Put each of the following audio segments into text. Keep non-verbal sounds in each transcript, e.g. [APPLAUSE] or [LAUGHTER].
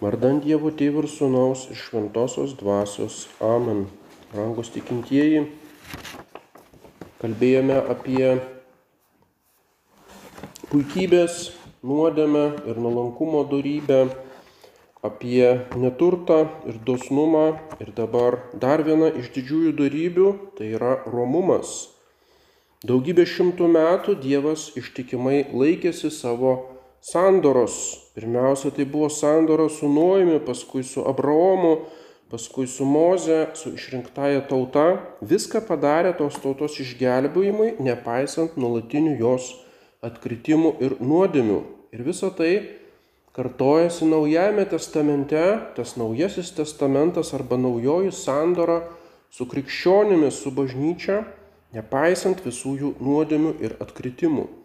Vardant Dievo Tėvų ir Sūnaus ir Šventosios Dvasios. Amen. Rangus tikintieji, kalbėjome apie puikybės, nuodėmę ir nuolankumo darybę, apie neturtą ir dosnumą ir dabar dar viena iš didžiųjų darybių - tai yra romumas. Daugybę šimtų metų Dievas ištikimai laikėsi savo sandoros. Pirmiausia, tai buvo sandora su Nuojumi, paskui su Abraomu, paskui su Moze, su išrinktaja tauta. Viską padarė tos tautos išgelbėjimui, nepaisant nuolatinių jos atkritimų ir nuodėmių. Ir visa tai kartojasi Naujajame testamente, tas Naujasis testamentas arba naujoji sandora su krikščionimis, su bažnyčia, nepaisant visų jų nuodėmių ir atkritimų.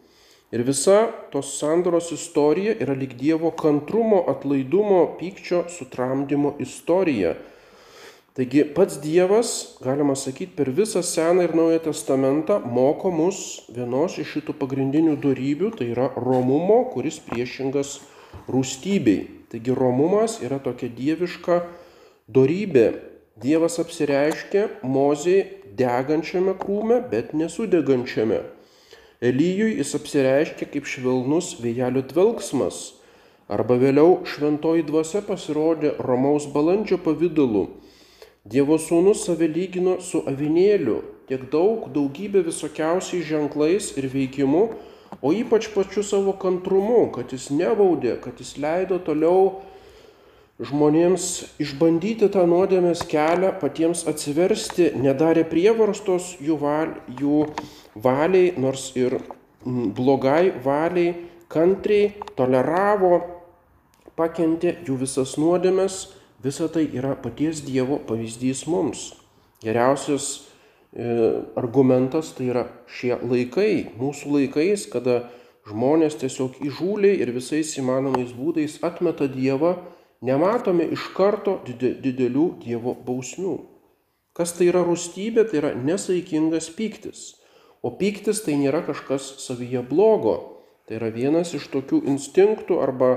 Ir visa tos sandoros istorija yra lyg Dievo kantrumo, atlaidumo, pykčio, sutramdymo istorija. Taigi pats Dievas, galima sakyti, per visą Seną ir Naują Testamentą moko mus vienos iš šitų pagrindinių darybių, tai yra romumo, kuris priešingas rūstybei. Taigi romumas yra tokia dieviška darybė. Dievas apsireiškia mozei degančiame krūme, bet nesudegančiame. Elyjui jis apsireiškia kaip švelnus vėjelio dvelgsmas, arba vėliau šventoji dvasia pasirodė Romaus balandžio pavydalu. Dievo sūnus save lygino su avinėliu, tiek daug, daugybė visokiausiais ženklais ir veikimu, o ypač pačiu savo kantrumu, kad jis nebaudė, kad jis leido toliau žmonėms išbandyti tą nuodėmės kelią, patiems atsiversti, nedarė prievarstos jų, val, jų valiai, nors ir blogai valiai, kantriai toleravo, pakentė jų visas nuodėmės, visa tai yra paties Dievo pavyzdys mums. Geriausias e, argumentas tai yra šie laikai, mūsų laikais, kada žmonės tiesiog įžūliai ir visais įmanomais būdais atmeta Dievą, nematome iš karto didelių Dievo bausmių. Kas tai yra rūstybė, tai yra nesaikingas pyktis. O pyktis tai nėra kažkas savyje blogo. Tai yra vienas iš tokių instinktų arba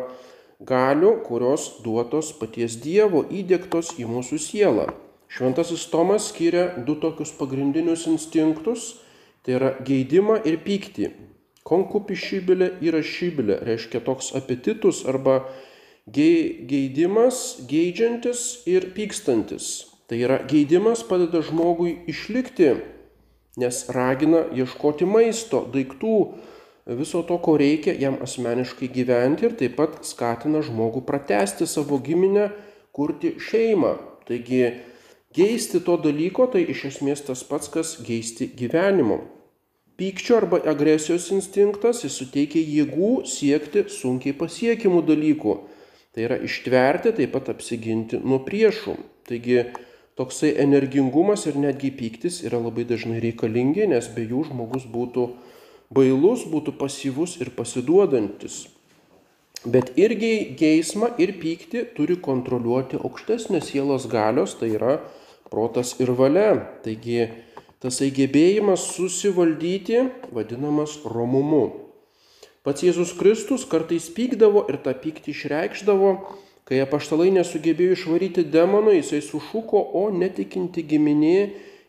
galių, kurios duotos paties Dievo įdėktos į mūsų sielą. Šventasis Tomas skiria du tokius pagrindinius instinktus - tai yra geidimą ir pyktį. Konkupišybilė yra šybilė, reiškia toks apetitus arba Geidimas, geidžiantis ir pykstantis. Tai yra geidimas padeda žmogui išlikti, nes ragina ieškoti maisto, daiktų, viso to, ko reikia jam asmeniškai gyventi ir taip pat skatina žmogų pratesti savo giminę, kurti šeimą. Taigi geisti to dalyko tai iš esmės tas pats, kas geisti gyvenimo. Pykčio arba agresijos instinktas jis suteikia jėgų siekti sunkiai pasiekimų dalykų Tai yra ištverti, taip pat apsiginti nuo priešų. Taigi toksai energingumas ir netgi pyktis yra labai dažnai reikalingi, nes be jų žmogus būtų bailus, būtų pasyvus ir pasiduodantis. Bet irgi geismą ir pyktį turi kontroliuoti aukštesnės sielos galios, tai yra protas ir valia. Taigi tasai gebėjimas susivaldyti vadinamas romumu. Pats Jėzus Kristus kartais pykdavo ir tą pyktį išreikšdavo, kai apaštalai nesugebėjo išvaryti demono, jisai sušuko, o netikinti giminė,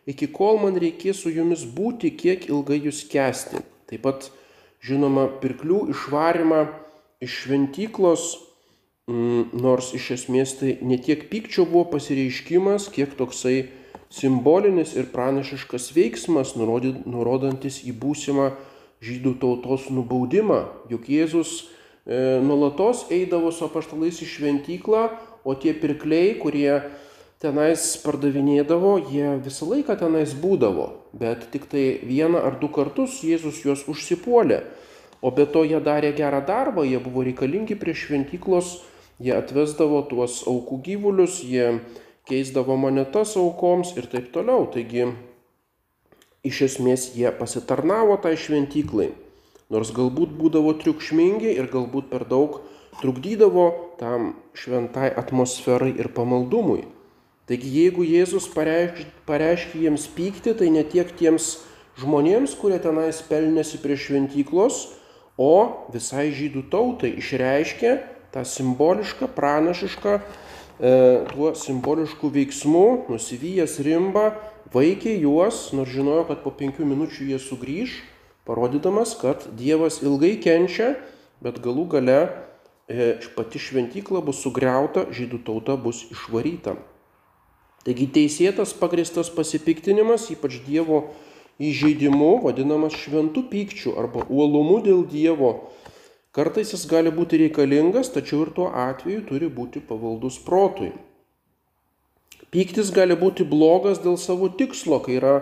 iki kol man reikės su jumis būti, kiek ilgai jūs kesti. Taip pat, žinoma, pirklių išvarimą iš šventyklos, mm, nors iš esmės tai ne tiek pykčio buvo pasireiškimas, kiek toksai simbolinis ir pranašiškas veiksmas, nurodantis į būsimą žydų tautos nubaudimą, juk Jėzus e, nulatos eidavo su apaštalais į šventyklą, o tie pirkliai, kurie tenais pardavinėdavo, jie visą laiką tenais būdavo, bet tik tai vieną ar du kartus Jėzus juos užsipuolė. O be to jie darė gerą darbą, jie buvo reikalingi prie šventyklos, jie atvesdavo tuos aukų gyvulius, jie keisdavo monetas aukoms ir taip toliau. Taigi iš esmės jie pasitarnavo tai šventyklai, nors galbūt būdavo triukšmingi ir galbūt per daug trukdydavo tam šventai atmosferai ir pamaldumui. Taigi jeigu Jėzus pareiškia, pareiškia jiems pykti, tai ne tiek tiems žmonėms, kurie tenais pelnėsi prie šventyklos, o visai žydų tautai išreiškia tą simbolišką, pranašišką, tuo simbolišku veiksmu, nusivyjęs rimba, vaikė juos, nors žinojo, kad po penkių minučių jie sugrįž, parodydamas, kad Dievas ilgai kenčia, bet galų gale e, pati šventykla bus sugriauta, žydų tauta bus išvaryta. Taigi teisėtas pagristas pasipiktinimas, ypač Dievo įžeidimu, vadinamas šventų pykčių arba uolumu dėl Dievo. Kartais jis gali būti reikalingas, tačiau ir tuo atveju turi būti pavaldus protui. Pyktis gali būti blogas dėl savo tikslo, kai yra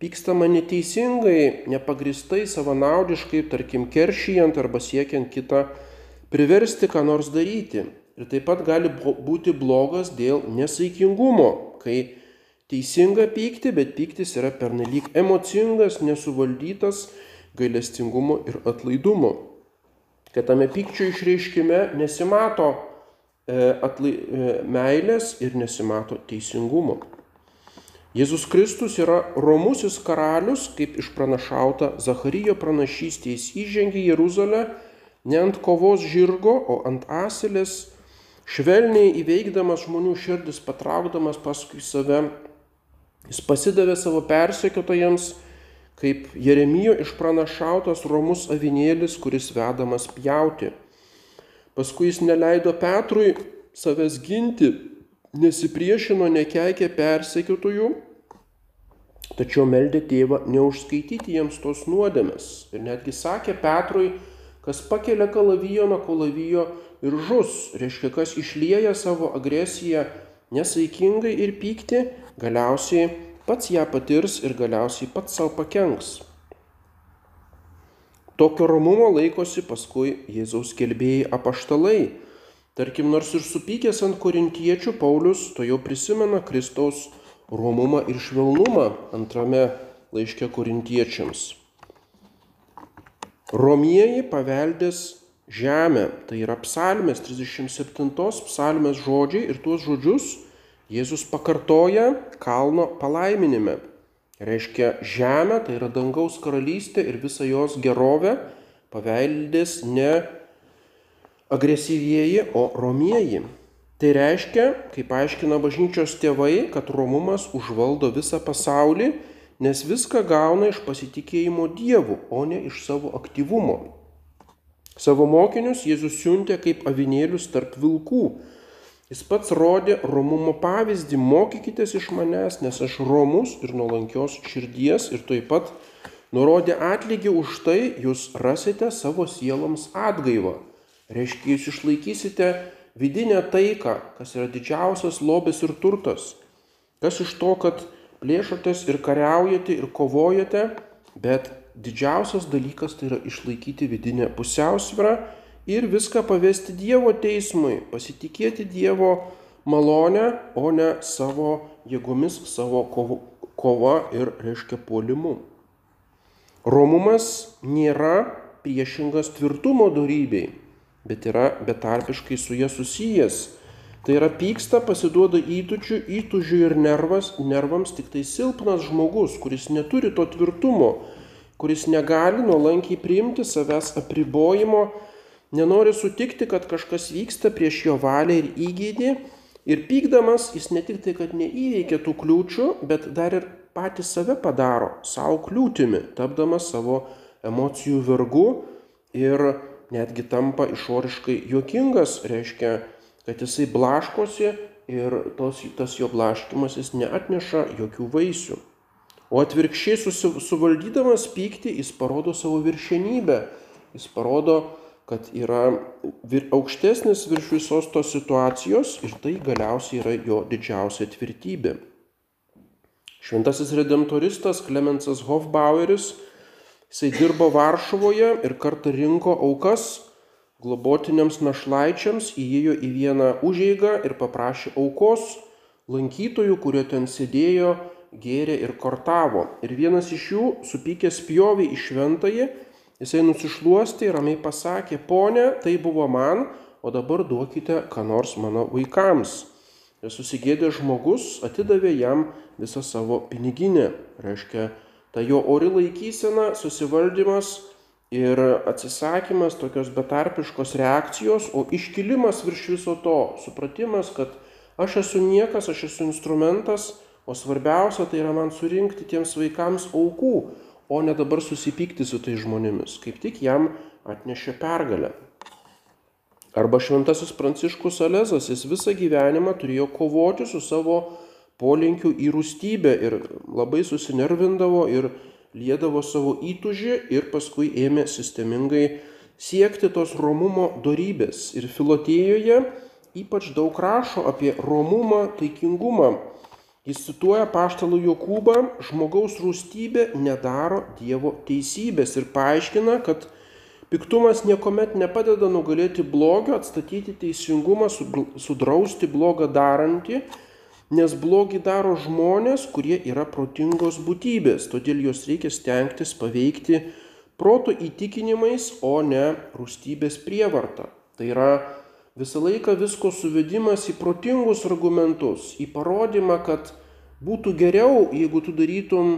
pykstama neteisingai, nepagristai, savanaudiškai, tarkim, keršijant arba siekiant kitą priversti ką nors daryti. Ir taip pat gali būti blogas dėl nesaikingumo, kai teisinga pykti, bet pyktis yra pernelyg emocingas, nesuvaldytas gailestingumo ir atlaidumo. Kad tame pykčio išreiškime nesimato e, atlai, e, meilės ir nesimato teisingumo. Jėzus Kristus yra romusis karalius, kaip išpranašauta Zacharyjo pranašystė. Jis įžengė į Jeruzalę ne ant kovos žirgo, o ant asilės, švelniai įveikdamas žmonių širdis, patraukdamas paskui save. Jis pasidavė savo persekiotojams, kaip Jeremijo išpranašautas romus avinėlis, kuris vedamas pjauti. Paskui jis neleido Petrui savęs ginti, nesipriešino, nekeikė persekiotojų, tačiau meldė tėvą neužskaityti jiems tos nuodėmės. Ir netgi sakė Petrui, kas pakelia kalavijo nuo kalavijo ir žus, reiškia, kas išlieja savo agresiją nesaikingai ir pykti, galiausiai pats ją patirs ir galiausiai pats savo pakenks. Tokio romumo laikosi paskui Jėzaus kelbėjai apaštalai, Tarkim, nors ir supykęs ant korintiečių, Paulius to jau prisimena Kristaus romumą ir švelnumą antrame laiške korintiečiams. Romieji paveldės žemę, tai yra psalmės 37 psalmės žodžiai ir tuos žodžius Jėzus pakartoja kalno palaiminime. Reiškia, žemė, tai yra dangaus karalystė ir visa jos gerovė paveldės ne agresyvieji, o romieji. Tai reiškia, kaip aiškina bažnyčios tėvai, kad romumas užvaldo visą pasaulį, nes viską gauna iš pasitikėjimo Dievu, o ne iš savo aktyvumo. Savo mokinius Jėzus siuntė kaip avinėlius tarp vilkų. Jis pats rodė romumo pavyzdį, mokykitės iš manęs, nes aš romus ir nuolankios širdies ir taip pat nurodė atlygį už tai, jūs rasite savo sieloms atgaivą. Reiškia, jūs išlaikysite vidinę taiką, kas yra didžiausias lobis ir turtas. Kas iš to, kad plėšotės ir kariaujate ir kovojate, bet didžiausias dalykas tai yra išlaikyti vidinę pusiausvyrą ir viską pavesti Dievo teismui, pasitikėti Dievo malonę, o ne savo jėgomis, savo kova ir, reiškia, puolimu. Romumas nėra priešingas tvirtumo darybei bet yra betarpiškai su ja susijęs. Tai yra pyksta, pasiduoda įtučių, įtužių ir nervas, nervams tik tai silpnas žmogus, kuris neturi to tvirtumo, kuris negali nuolankiai priimti savęs apribojimo, nenori sutikti, kad kažkas vyksta prieš jo valią ir įgėdį. Ir pykdamas jis ne tik tai, kad neįveikia tų kliūčių, bet dar ir patį save padaro savo kliūtimi, tapdamas savo emocijų vergu ir netgi tampa išoriškai juokingas, reiškia, kad jisai blaškosi ir tos, tas jo blaškimasis neatneša jokių vaisių. O atvirkščiai suvaldydamas pyktį jis parodo savo viršenybę, jis parodo, kad yra vir, aukštesnis virš visos tos situacijos ir tai galiausiai yra jo didžiausia tvirtybė. Šventasis redemptoristas Klemensas Hofbaueris Jisai dirbo Varšuvoje ir kartą rinko aukas globotiniams našlaičiams, įėjo į vieną užeigą ir paprašė aukos lankytojų, kurie ten sėdėjo, gėrė ir kortavo. Ir vienas iš jų, supykęs pjovė į šventąjį, jisai nusišluostė ir ramiai pasakė, ponė, tai buvo man, o dabar duokite ką nors mano vaikams. Ir susigėdęs žmogus atidavė jam visą savo piniginę, reiškia Ta jo ori laikysena, susivaldymas ir atsisakymas tokios betarpiškos reakcijos, o iškilimas virš viso to, supratimas, kad aš esu niekas, aš esu instrumentas, o svarbiausia tai yra man surinkti tiems vaikams aukų, o ne dabar susipykti su tai žmonėmis, kaip tik jam atnešė pergalę. Arba šventasis Pranciškus Alezas, jis visą gyvenimą turėjo kovoti su savo polinkiu į rūstybę ir labai susinervindavo ir liedavo savo įtužį ir paskui ėmė sistemingai siekti tos romumo darybės. Ir filotėjoje ypač daug rašo apie romumą, taikingumą. Jis cituoja paštalų Jokūbą, žmogaus rūstybė nedaro Dievo teisybės ir paaiškina, kad piktumas niekuomet nepadeda nugalėti blogio, atstatyti teisingumą, sudrausti blogą darantį nes blogį daro žmonės, kurie yra protingos būtybės, todėl juos reikia stengtis paveikti proto įtikinimais, o ne rūstybės prievarta. Tai yra visą laiką visko suvedimas į protingus argumentus, į parodymą, kad būtų geriau, jeigu tu darytum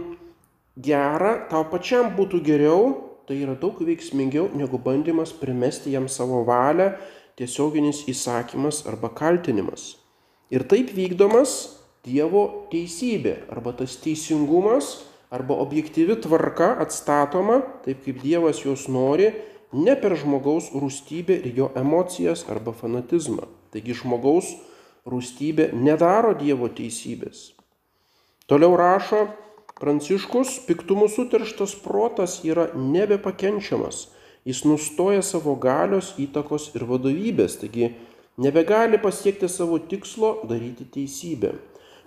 gerą, tau pačiam būtų geriau, tai yra daug veiksmingiau negu bandymas primesti jam savo valią, tiesioginis įsakymas arba kaltinimas. Ir taip vykdomas Dievo teisybė arba tas teisingumas arba objektyvi tvarka atstatoma taip, kaip Dievas jos nori, ne per žmogaus rūstybę ir jo emocijas arba fanatizmą. Taigi žmogaus rūstybė nedaro Dievo teisybės. Toliau rašo Pranciškus, piktumų sutirštas protas yra nebepakenčiamas. Jis nustoja savo galios, įtakos ir vadovybės. Taigi nebegali pasiekti savo tikslo daryti teisybę.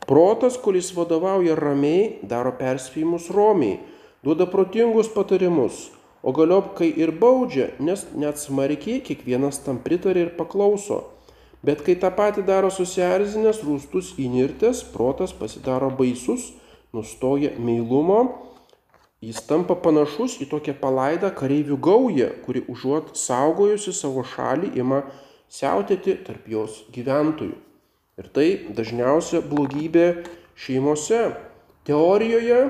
Protas, kuris vadovauja ramiai, daro perspėjimus romiai, duoda protingus patarimus, o galiop kai ir baudžia, nes net smarkiai kiekvienas tam pritarė ir paklauso. Bet kai tą patį daro susierzinęs, rūstus įnirtęs, protas pasidaro baisus, nustoja meilumo, jis tampa panašus į tokią palaidą kareivių gaują, kuri užuot saugojusi savo šalį ima siautėti tarp jos gyventojų. Ir tai dažniausia blogybė šeimose. Teorijoje,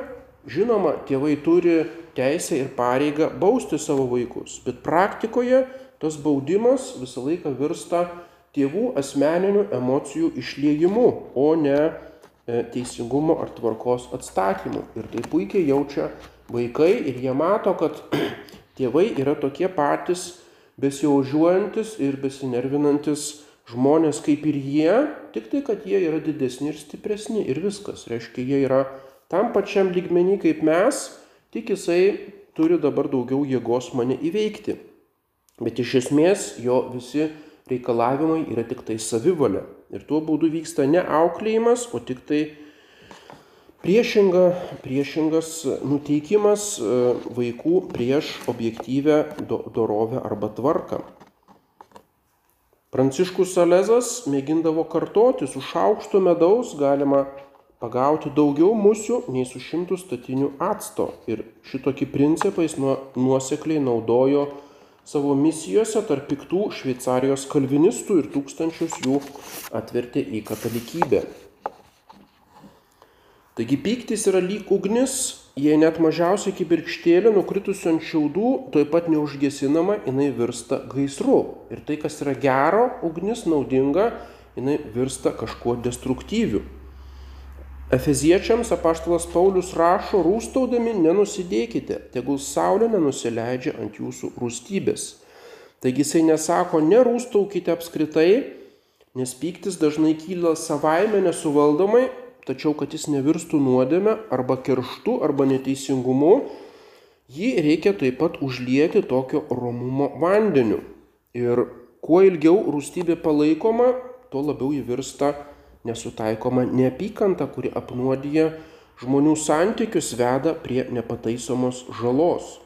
žinoma, tėvai turi teisę ir pareigą bausti savo vaikus, bet praktikoje tas baudimas visą laiką virsta tėvų asmeninių emocijų išliejimu, o ne e, teisingumo ar tvarkos atstatymu. Ir tai puikiai jaučia vaikai ir jie mato, kad [CLEARS THROAT] tėvai yra tokie patys besijaužiuojantis ir besinervinantis žmonės kaip ir jie, tik tai, kad jie yra didesni ir stipresni ir viskas. Reiškia, jie yra tam pačiam lygmenį kaip mes, tik jisai turi dabar daugiau jėgos mane įveikti. Bet iš esmės jo visi reikalavimai yra tik tai savivalė. Ir tuo būdu vyksta ne auklėjimas, o tik tai Priešinga, priešingas nuteikimas e, vaikų prieš objektyvę dorovę arba tvarką. Pranciškus Salezas mėgindavo kartoti, su šaukštu medaus galima pagauti daugiau musių nei su šimtų statinių acto. Ir šitokį principą jis nuosekliai naudojo savo misijose tarp piktų Šveicarijos kalvinistų ir tūkstančius jų atvertė į katalikybę. Taigi pyktis yra lyg ugnis, jei net mažiausiai kibirkštėlė nukritusi ant šiaudų, toj pat neužgesinama, jinai virsta gaisru. Ir tai, kas yra gero, ugnis naudinga, jinai virsta kažkuo destruktyviu. Efeziečiams apaštalas Paulius rašo, rūstaudami nenusidėkite, tegul saulė nenusileidžia ant jūsų rūstybės. Taigi jisai nesako, nerūstaukite apskritai, nes pyktis dažnai kyla savaime nesuvaldomai, tačiau kad jis nevirstų nuodėme arba kerštu arba neteisingumu, jį reikia taip pat užlieti tokio romumo vandeniu. Ir kuo ilgiau rūstybė palaikoma, tuo labiau ji virsta nesutaikoma neapykanta, kuri apnuodija žmonių santykius, veda prie nepataisomos žalos.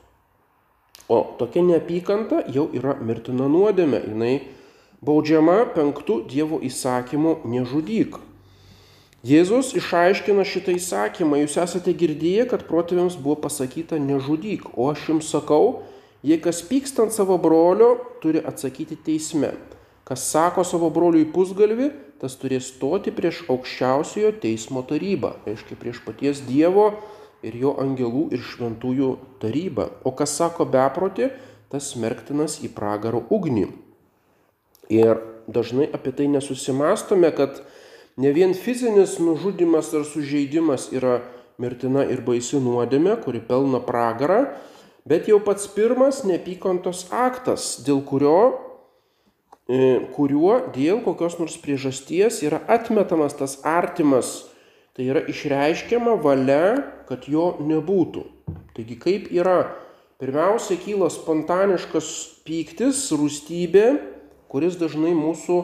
O tokia neapykanta jau yra mirtina nuodėme, jinai baudžiama penktų Dievo įsakymu nežudyk. Jėzus išaiškina šitą įsakymą, jūs esate girdėję, kad protėviams buvo pasakyta nežudyk, o aš jums sakau, jei kas pyksta ant savo brolio, turi atsakyti teisme. Kas sako savo broliui pusgalvi, tas turės stoti prieš aukščiausiojo teismo tarybą, reiškia prieš paties Dievo ir jo angelų ir šventųjų taryba. O kas sako beproti, tas smerktinas į pragaro ugnį. Ir dažnai apie tai nesusimastome, kad ne vien fizinis nužudimas ar sužeidimas yra mirtina ir baisi nuodėmė, kuri pelna pragarą, bet jau pats pirmas neapykantos aktas, dėl kurio, kuriuo dėl kokios nors priežasties yra atmetamas tas artimas Tai yra išreiškiama valia, kad jo nebūtų. Taigi kaip yra? Pirmiausia, kyla spontaniškas pyktis, rūstybė, kuris dažnai mūsų,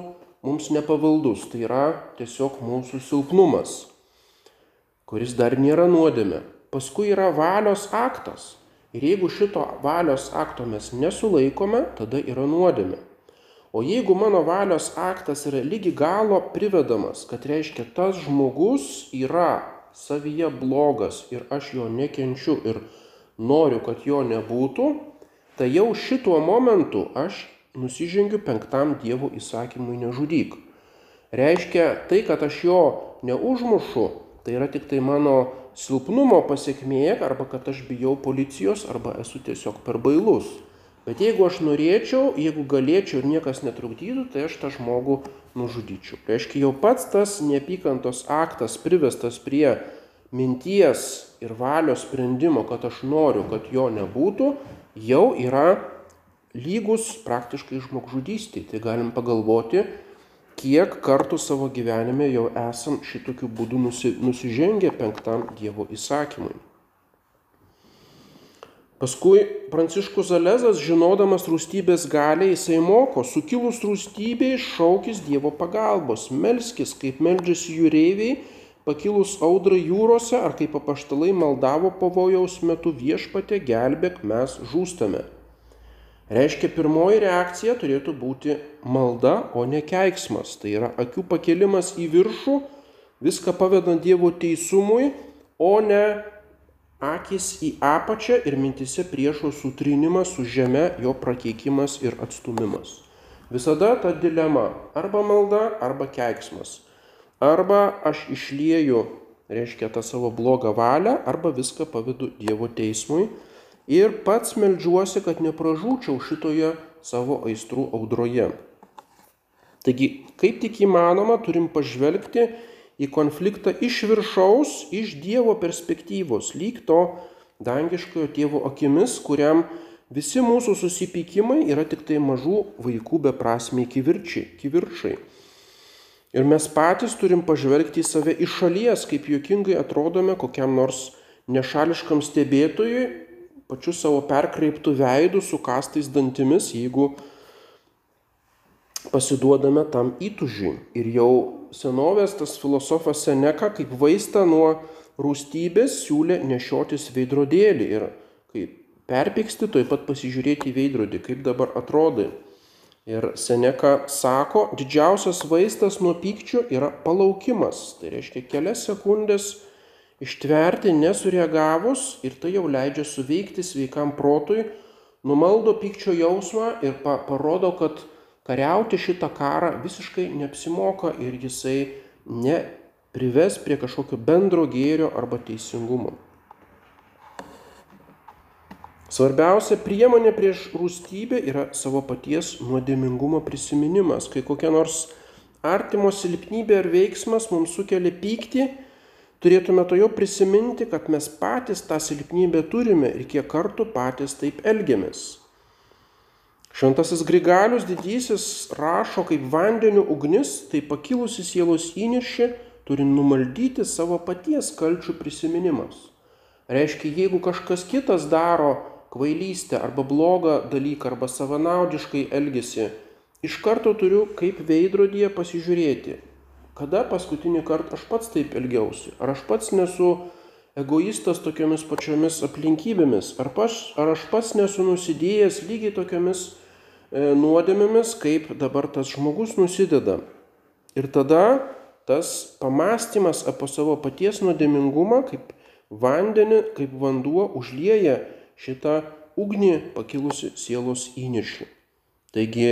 mums nepavaldus. Tai yra tiesiog mūsų silpnumas, kuris dar nėra nuodėme. Paskui yra valios aktas. Ir jeigu šito valios akto mes nesulaikome, tada yra nuodėme. O jeigu mano valios aktas yra lygi galo privedamas, kad reiškia tas žmogus yra savyje blogas ir aš jo nekenčiu ir noriu, kad jo nebūtų, tai jau šituo momentu aš nusižengiu penktam Dievo įsakymui nežudyk. Reiškia, tai, kad aš jo neužmušu, tai yra tik tai mano silpnumo pasiekmė, arba kad aš bijau policijos, arba esu tiesiog per bailus. Bet jeigu aš norėčiau, jeigu galėčiau ir niekas netrukdytų, tai aš tą žmogų nužudyčiau. Tai reiškia, jau pats tas neapykantos aktas privestas prie minties ir valios sprendimo, kad aš noriu, kad jo nebūtų, jau yra lygus praktiškai žmogžudystė. Tai galim pagalvoti, kiek kartų savo gyvenime jau esam šitokiu būdu nusižengę penktam Dievo įsakymui. Paskui Pranciškus Zalezas, žinodamas rūstybės galę, jisai moko, sukilus rūstybei šaukis Dievo pagalbos, melskis, kaip meldžiasi jūreiviai, pakilus audrai jūrose, ar kaip apaštalai maldavo pavojaus metu viešpatė gelbėk, mes žūstame. Reiškia, pirmoji reakcija turėtų būti malda, o ne keiksmas. Tai yra akių pakelimas į viršų, viską pavedant Dievo teisumui, o ne akis į apačią ir mintise priešo sutrinimas su žeme, jo prakeikimas ir atstumimas. Visada ta dilema - arba malda, arba keiksmas. Arba aš išlieju, reiškia, tą savo blogą valią, arba viską pavedu Dievo teismui ir pats melžiuosi, kad nepražūčiau šitoje savo aistrų audroje. Taigi, kaip tik įmanoma, turim pažvelgti į konfliktą iš viršaus, iš Dievo perspektyvos, lyg to dangiškojo tėvo akimis, kuriam visi mūsų susipykimai yra tik tai mažų vaikų beprasmiai kivirčiai. kivirčai. Ir mes patys turim pažvelgti į save iš šalies, kaip juokingai atrodome kokiam nors nešališkam stebėtojui, pačiu savo perkreiptų veidų su kastais dantimis, jeigu pasiduodame tam įtužiui. Ir jau senovės tas filosofas Seneka kaip vaistą nuo rūstybės siūlė nešiotis veidrodėlį ir kai perpyksti, toj pat pasižiūrėti į veidrodį, kaip dabar atrodai. Ir Seneka sako, didžiausias vaistas nuo pykčio yra palaukimas. Tai reiškia kelias sekundės ištverti nesureagavus ir tai jau leidžia suveikti sveikam protui, numaldo pykčio jausmą ir pa parodo, kad kariauti šitą karą visiškai neapsimoka ir jisai neprives prie kažkokio bendro gėrio arba teisingumo. Svarbiausia priemonė prieš rūstybę yra savo paties nuodėmingumo prisiminimas. Kai kokia nors artimo silpnybė ar veiksmas mums sukelia pyktį, turėtume to jau prisiminti, kad mes patys tą silpnybę turime ir kiek kartų patys taip elgiamės. Šventasis Grigalius didysis rašo, kaip vandeniu ugnis, tai pakilusi sielos įnešė turi numaldyti savo paties kalčių prisiminimas. Reiškia, jeigu kažkas kitas daro kvailystę arba blogą dalyką arba savanaudiškai elgesi, iš karto turiu kaip veidrodyje pasižiūrėti, kada paskutinį kartą aš pats taip elgiausi, ar aš pats nesu egoistas tokiamis pačiomis aplinkybėmis, ar, pas, ar aš pats nesu nusidėjęs lygiai tokiamis E, nuodėmėmis, kaip dabar tas žmogus nusideda. Ir tada tas pamastymas apie savo paties nuodėmingumą, kaip vandenį, kaip vanduo užlieja šitą ugnį pakilusi sielos įniršį. Taigi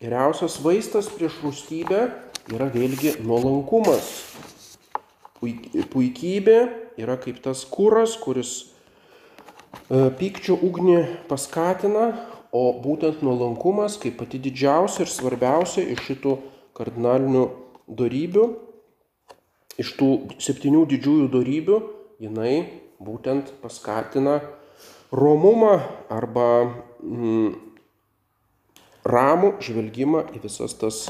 geriausias vaistas prieš rūstybę yra vėlgi nuolankumas. puikybė yra kaip tas kuras, kuris e, pykčio ugnį paskatina, o būtent nuolankumas kaip pati didžiausia ir svarbiausia iš šitų kardinalinių darybių, iš tų septynių didžiųjų darybių, jinai būtent paskatina romumą arba mm, ramų žvelgimą į visas tas,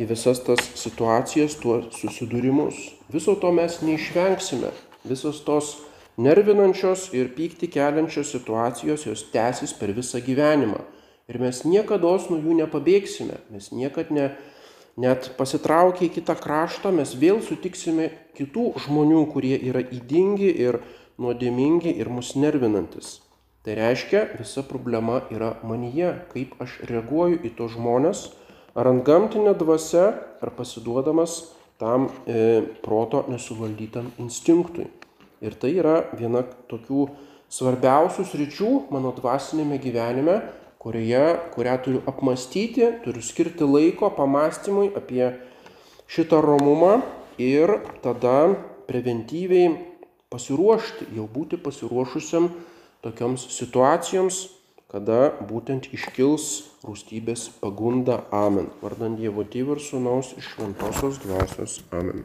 į visas tas situacijas, tuos susidūrimus. Viso to mes neišvengsime. Visos tos nervinančios ir pykti keliančios situacijos jos tęsis per visą gyvenimą. Ir mes niekada nuo jų nepabėgsime. Mes niekada ne, net pasitraukę į kitą kraštą, mes vėl sutiksime kitų žmonių, kurie yra įdingi ir nuodėmingi ir mus nervinantis. Tai reiškia, visa problema yra manyje, kaip aš reaguoju į tos žmonės, ar ant gamtinė dvasia, ar pasiduodamas tam e, proto nesuvaldytam instinktui. Ir tai yra viena tokių svarbiausių sričių mano dvasinėme gyvenime, kurioje, kurią turiu apmastyti, turiu skirti laiko pamastymui apie šitą romumą ir tada preventyviai pasiruošti, jau būti pasiruošusiam tokioms situacijoms, kada būtent iškils rūstybės pagunda. Amen. Vardant Dievo Tėvų ir Sūnaus iš Šventosios dvasios. Amen.